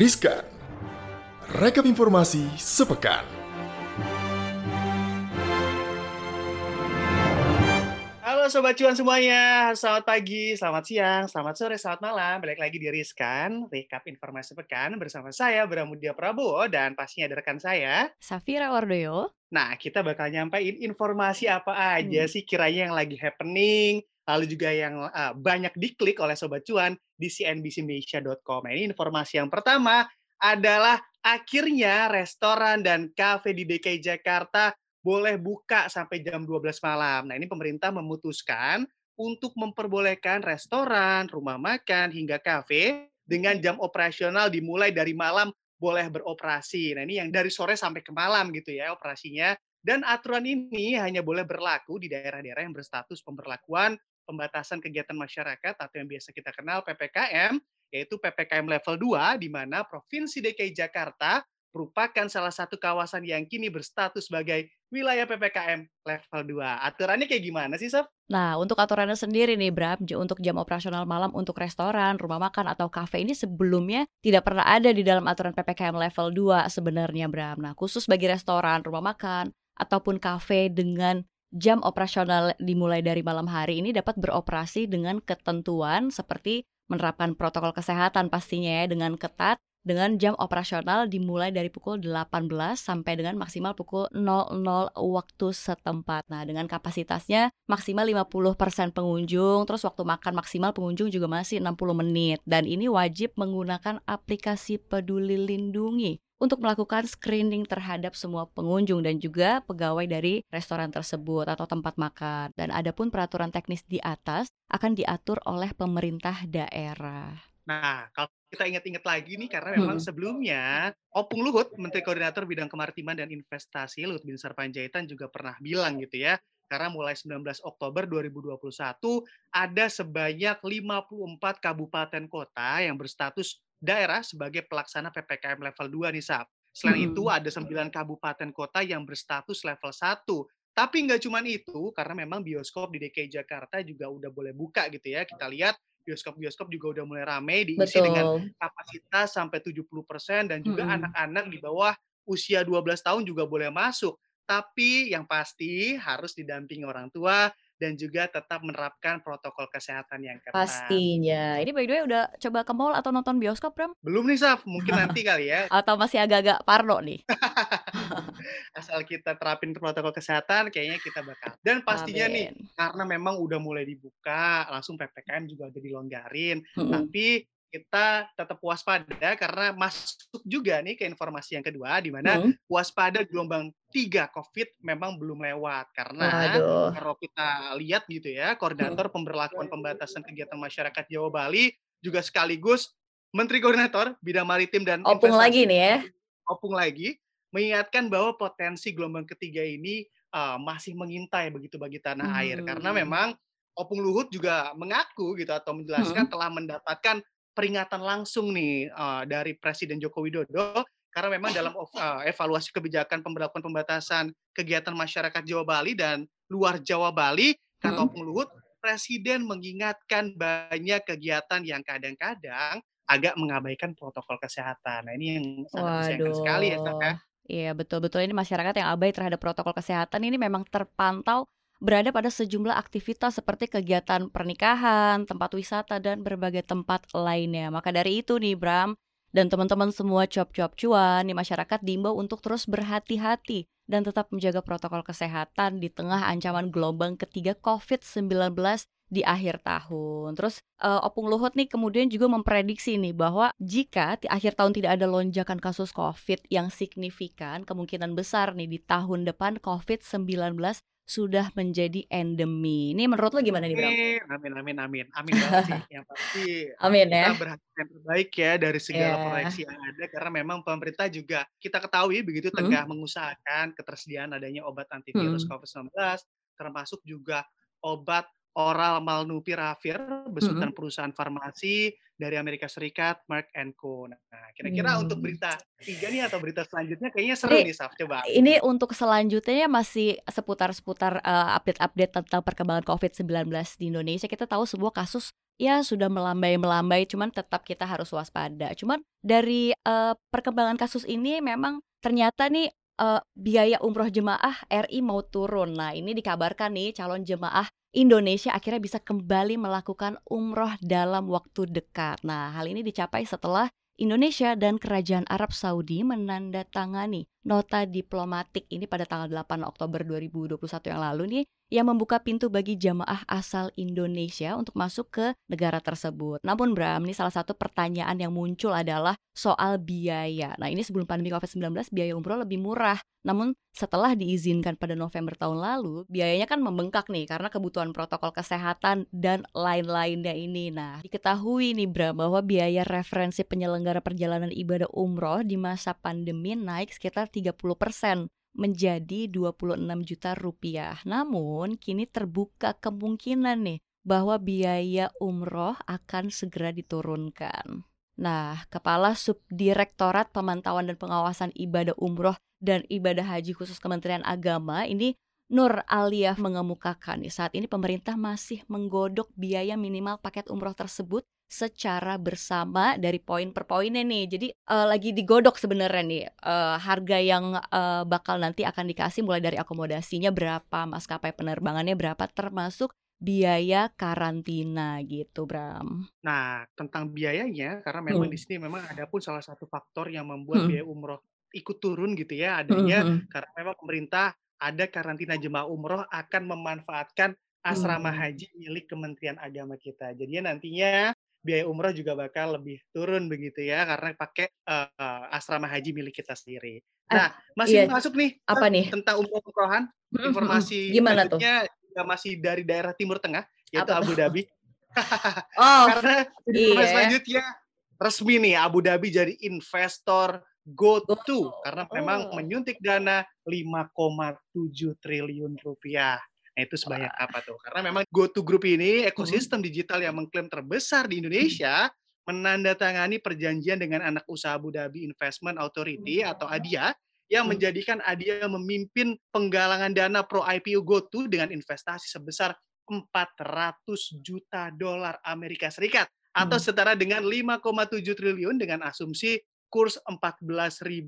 Riskan. Rekap informasi sepekan. Halo Sobat Cuan semuanya, selamat pagi, selamat siang, selamat sore, selamat malam. Balik lagi di Riskan, Rekap Informasi Pekan bersama saya Bramudia Prabowo dan pastinya ada rekan saya. Safira Wardoyo. Nah, kita bakal nyampein informasi apa aja sih kiranya yang lagi happening, lalu juga yang uh, banyak diklik oleh Sobat Cuan di cnbcindonesia.com. Nah, ini informasi yang pertama adalah akhirnya restoran dan kafe di DKI Jakarta boleh buka sampai jam 12 malam. Nah, ini pemerintah memutuskan untuk memperbolehkan restoran, rumah makan, hingga kafe dengan jam operasional dimulai dari malam boleh beroperasi. Nah, ini yang dari sore sampai ke malam gitu ya operasinya. Dan aturan ini hanya boleh berlaku di daerah-daerah yang berstatus pemberlakuan pembatasan kegiatan masyarakat atau yang biasa kita kenal PPKM, yaitu PPKM level 2 di mana Provinsi DKI Jakarta merupakan salah satu kawasan yang kini berstatus sebagai wilayah PPKM level 2. Aturannya kayak gimana sih, Sof? Nah, untuk aturannya sendiri nih, Bram, untuk jam operasional malam untuk restoran, rumah makan, atau kafe ini sebelumnya tidak pernah ada di dalam aturan PPKM level 2 sebenarnya, Bram. Nah, khusus bagi restoran, rumah makan, ataupun kafe dengan jam operasional dimulai dari malam hari ini dapat beroperasi dengan ketentuan seperti menerapkan protokol kesehatan pastinya ya dengan ketat dengan jam operasional dimulai dari pukul 18 sampai dengan maksimal pukul 00 waktu setempat. Nah, dengan kapasitasnya maksimal 50% pengunjung, terus waktu makan maksimal pengunjung juga masih 60 menit. Dan ini wajib menggunakan aplikasi Peduli Lindungi untuk melakukan screening terhadap semua pengunjung dan juga pegawai dari restoran tersebut atau tempat makan. Dan adapun peraturan teknis di atas akan diatur oleh pemerintah daerah. Nah, kalau kita ingat-ingat lagi nih karena memang hmm. sebelumnya Opung Luhut, Menteri Koordinator Bidang Kemaritiman dan Investasi Luhut Binsar Panjaitan juga pernah bilang gitu ya, karena mulai 19 Oktober 2021 ada sebanyak 54 kabupaten kota yang berstatus daerah sebagai pelaksana PPKM level 2 nih Sab. Selain hmm. itu ada 9 kabupaten kota yang berstatus level 1. Tapi nggak cuma itu, karena memang bioskop di DKI Jakarta juga udah boleh buka gitu ya. Kita lihat bioskop-bioskop juga udah mulai ramai diisi Betul. dengan kapasitas sampai 70% dan juga anak-anak hmm. di bawah usia 12 tahun juga boleh masuk. Tapi yang pasti harus didampingi orang tua dan juga tetap menerapkan protokol kesehatan yang ketat. Pastinya. Ini by the way udah coba ke mall atau nonton bioskop, Bram? Belum nih, Saf. Mungkin nanti kali ya. atau masih agak-agak parno nih? Asal kita terapin protokol kesehatan, kayaknya kita bakal. Dan pastinya Amin. nih, karena memang udah mulai dibuka, langsung PPKM juga udah dilonggarin. Hmm. Tapi kita tetap waspada karena masuk juga nih ke informasi yang kedua di mana hmm. waspada gelombang tiga COVID memang belum lewat karena Aduh. kalau kita lihat gitu ya koordinator hmm. pemberlakuan pembatasan kegiatan masyarakat Jawa Bali juga sekaligus Menteri Koordinator Bidang Maritim dan Opung Investasi, lagi nih ya Opung lagi mengingatkan bahwa potensi gelombang ketiga ini uh, masih mengintai begitu bagi tanah hmm. air karena memang Opung Luhut juga mengaku gitu atau menjelaskan hmm. telah mendapatkan peringatan langsung nih uh, dari Presiden Joko Widodo karena memang dalam uh, evaluasi kebijakan pemberlakuan pembatasan kegiatan masyarakat Jawa Bali dan luar Jawa Bali kata hmm. Luhut Presiden mengingatkan banyak kegiatan yang kadang-kadang agak mengabaikan protokol kesehatan. Nah ini yang sangat disayangkan sekali ya, ya. Iya betul-betul ini masyarakat yang abai terhadap protokol kesehatan ini memang terpantau berada pada sejumlah aktivitas seperti kegiatan pernikahan, tempat wisata, dan berbagai tempat lainnya. Maka dari itu nih Bram, dan teman-teman semua cuap-cuap cuan di masyarakat diimbau untuk terus berhati-hati dan tetap menjaga protokol kesehatan di tengah ancaman gelombang ketiga COVID-19 di akhir tahun. Terus uh, Opung Luhut nih kemudian juga memprediksi nih bahwa jika di akhir tahun tidak ada lonjakan kasus COVID yang signifikan, kemungkinan besar nih di tahun depan COVID-19 sudah menjadi endemi. Ini menurut lo gimana nih, Bro? Amin, amin, amin. Amin banget sih. Yang pasti amin, kita ya. berharap yang terbaik ya dari segala yeah. proyeksi yang ada. Karena memang pemerintah juga kita ketahui begitu hmm. tengah mengusahakan ketersediaan adanya obat antivirus hmm. COVID-19, termasuk juga obat oral malnupiravir besutan -hmm. perusahaan farmasi dari Amerika Serikat Merck Co. Nah, kira-kira hmm. untuk berita tiga nih atau berita selanjutnya kayaknya seru ini, nih, Saf. Coba. Ini untuk selanjutnya masih seputar-seputar uh, update-update tentang perkembangan COVID-19 di Indonesia. Kita tahu sebuah kasus ya sudah melambai-melambai cuman tetap kita harus waspada. Cuman dari uh, perkembangan kasus ini memang ternyata nih uh, biaya umroh jemaah RI mau turun. Nah, ini dikabarkan nih calon jemaah Indonesia akhirnya bisa kembali melakukan umroh dalam waktu dekat. Nah, hal ini dicapai setelah Indonesia dan Kerajaan Arab Saudi menandatangani nota diplomatik ini pada tanggal 8 Oktober 2021 yang lalu nih yang membuka pintu bagi jamaah asal Indonesia untuk masuk ke negara tersebut. Namun Bram, ini salah satu pertanyaan yang muncul adalah soal biaya. Nah ini sebelum pandemi COVID-19 biaya umroh lebih murah. Namun setelah diizinkan pada November tahun lalu, biayanya kan membengkak nih karena kebutuhan protokol kesehatan dan lain-lainnya ini. Nah diketahui nih Bram bahwa biaya referensi penyelenggara perjalanan ibadah umroh di masa pandemi naik sekitar 30 persen menjadi 26 juta rupiah. Namun kini terbuka kemungkinan nih bahwa biaya umroh akan segera diturunkan. Nah, Kepala Subdirektorat Pemantauan dan Pengawasan Ibadah Umroh dan Ibadah Haji khusus Kementerian Agama ini Nur Aliyah mengemukakan saat ini pemerintah masih menggodok biaya minimal paket umroh tersebut secara bersama dari poin per poinnya nih. Jadi uh, lagi digodok sebenarnya nih uh, harga yang uh, bakal nanti akan dikasih mulai dari akomodasinya berapa, maskapai penerbangannya berapa termasuk biaya karantina gitu, Bram. Nah, tentang biayanya karena memang hmm. di sini memang ada pun salah satu faktor yang membuat hmm. biaya umroh ikut turun gitu ya adanya hmm. hmm. karena memang pemerintah ada karantina jemaah umroh akan memanfaatkan asrama hmm. haji milik Kementerian Agama kita. Jadi nantinya biaya umroh juga bakal lebih turun begitu ya karena pakai uh, asrama haji milik kita sendiri. Eh, nah, masih iya. masuk nih apa nih tentang umroh umrohan informasi gimana tuh? juga masih dari daerah Timur Tengah yaitu apa Abu Dhabi. oh, karena iya. selanjutnya resmi nih Abu Dhabi jadi investor GoTo karena memang oh. menyuntik dana 5,7 triliun rupiah. Nah, itu sebanyak apa tuh? Karena memang GoTo Group ini ekosistem digital yang mengklaim terbesar di Indonesia menandatangani perjanjian dengan anak usaha Abu Dhabi Investment Authority atau ADIA yang menjadikan ADIA memimpin penggalangan dana pro IPO GoTo dengan investasi sebesar 400 juta dolar Amerika Serikat atau setara dengan 5,7 triliun dengan asumsi kurs 14.000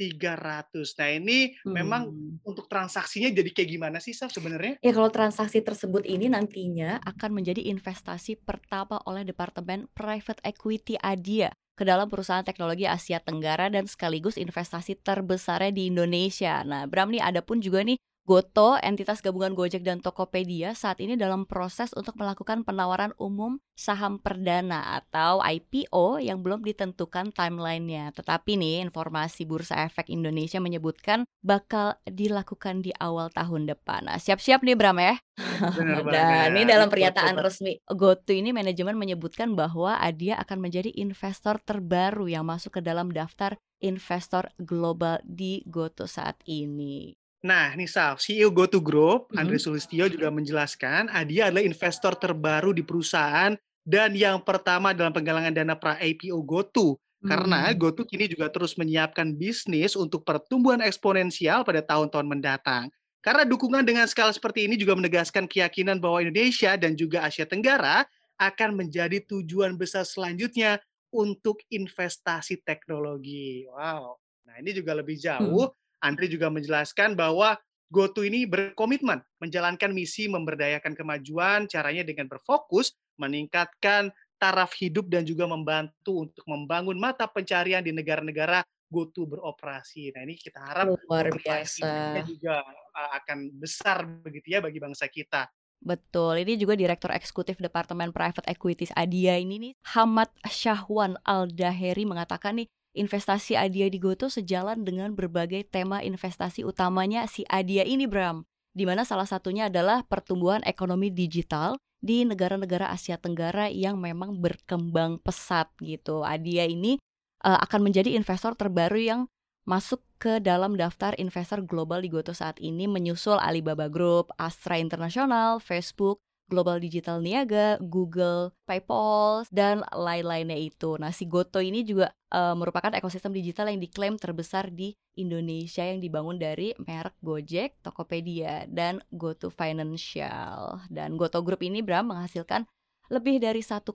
300. Nah, ini hmm. memang untuk transaksinya jadi kayak gimana sih, Saf, sebenarnya? Ya, kalau transaksi tersebut ini nantinya akan menjadi investasi pertama oleh Departemen Private Equity Adia ke dalam perusahaan teknologi Asia Tenggara dan sekaligus investasi terbesarnya di Indonesia. Nah, Bram nih ada pun juga nih Goto, entitas gabungan Gojek dan Tokopedia saat ini dalam proses untuk melakukan penawaran umum saham perdana atau IPO yang belum ditentukan timelinenya. Tetapi nih informasi Bursa Efek Indonesia menyebutkan bakal dilakukan di awal tahun depan. Nah, siap-siap nih Bram ya. Dan ini dalam pernyataan resmi GoTo ini manajemen menyebutkan bahwa Adia akan menjadi investor terbaru yang masuk ke dalam daftar investor global di GoTo saat ini. Nah, Nisa, CEO GoTo Group, mm-hmm. Andre Sulistio juga menjelaskan, Adia adalah investor terbaru di perusahaan dan yang pertama dalam penggalangan dana pra IPO GoTo. Mm-hmm. Karena GoTo kini juga terus menyiapkan bisnis untuk pertumbuhan eksponensial pada tahun-tahun mendatang. Karena dukungan dengan skala seperti ini juga menegaskan keyakinan bahwa Indonesia dan juga Asia Tenggara akan menjadi tujuan besar selanjutnya untuk investasi teknologi. Wow. Nah, ini juga lebih jauh. Hmm Andri juga menjelaskan bahwa GoTo ini berkomitmen menjalankan misi memberdayakan kemajuan, caranya dengan berfokus meningkatkan taraf hidup dan juga membantu untuk membangun mata pencarian di negara-negara GoTo beroperasi. Nah ini kita harap luar biasa juga uh, akan besar begitu ya bagi bangsa kita. Betul, ini juga Direktur Eksekutif Departemen Private Equities Adia ini nih, Hamad Syahwan Al-Daheri mengatakan nih, investasi Adia di Goto sejalan dengan berbagai tema investasi utamanya si Adia ini Bram. Di mana salah satunya adalah pertumbuhan ekonomi digital di negara-negara Asia Tenggara yang memang berkembang pesat gitu. Adia ini uh, akan menjadi investor terbaru yang masuk ke dalam daftar investor global di Goto saat ini menyusul Alibaba Group, Astra International, Facebook, Global Digital Niaga, Google, PayPal, dan lain-lainnya itu. Nah, si Goto ini juga uh, merupakan ekosistem digital yang diklaim terbesar di Indonesia yang dibangun dari merek Gojek, Tokopedia, dan Goto Financial. Dan Goto Group ini, Bram, menghasilkan lebih dari 1,8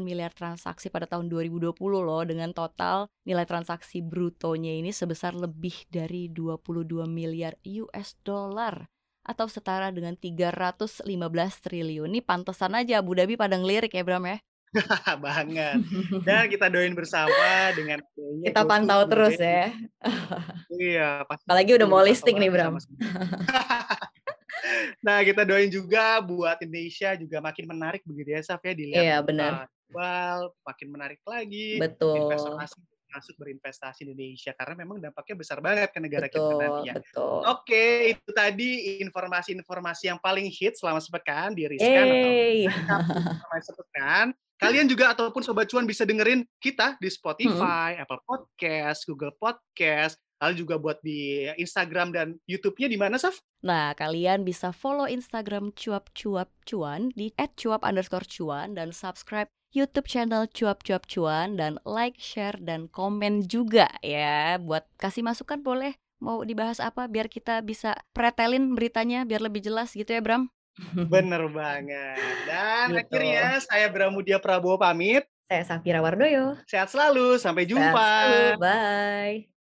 miliar transaksi pada tahun 2020 loh dengan total nilai transaksi brutonya ini sebesar lebih dari 22 miliar US dollar atau setara dengan 315 triliun. Ini pantesan aja Abu Dhabi pada ngelirik ya Bram ya. banget. Dan kita doain bersama dengan kita pantau terus ya. iya, pasti. Apalagi udah mau listing nih, Bram. nah, kita doain juga buat Indonesia juga makin menarik begitu ya, Saf ya dilihat. Iya, benar. Well, makin menarik lagi. Betul. Investor asing masuk berinvestasi di Indonesia karena memang dampaknya besar banget ke negara betul, kita nantinya. Betul. Oke, itu tadi informasi-informasi yang paling hit selama sepekan di Riskan atau informasi sepekan. Kalian juga ataupun Sobat Cuan bisa dengerin kita di Spotify, hmm. Apple Podcast, Google Podcast, lalu juga buat di Instagram dan YouTube-nya di mana, Saf? Nah, kalian bisa follow Instagram cuap cuap cuan di @cuap underscore cuan dan subscribe YouTube channel cuap cuap cuan dan like, share dan komen juga ya. Buat kasih masukan boleh mau dibahas apa biar kita bisa pretelin beritanya biar lebih jelas gitu ya, Bram. Bener banget. Dan gitu. akhirnya saya Bramudia Prabowo pamit. Saya Safira Wardoyo. Sehat selalu, sampai jumpa. Sehat selalu, bye.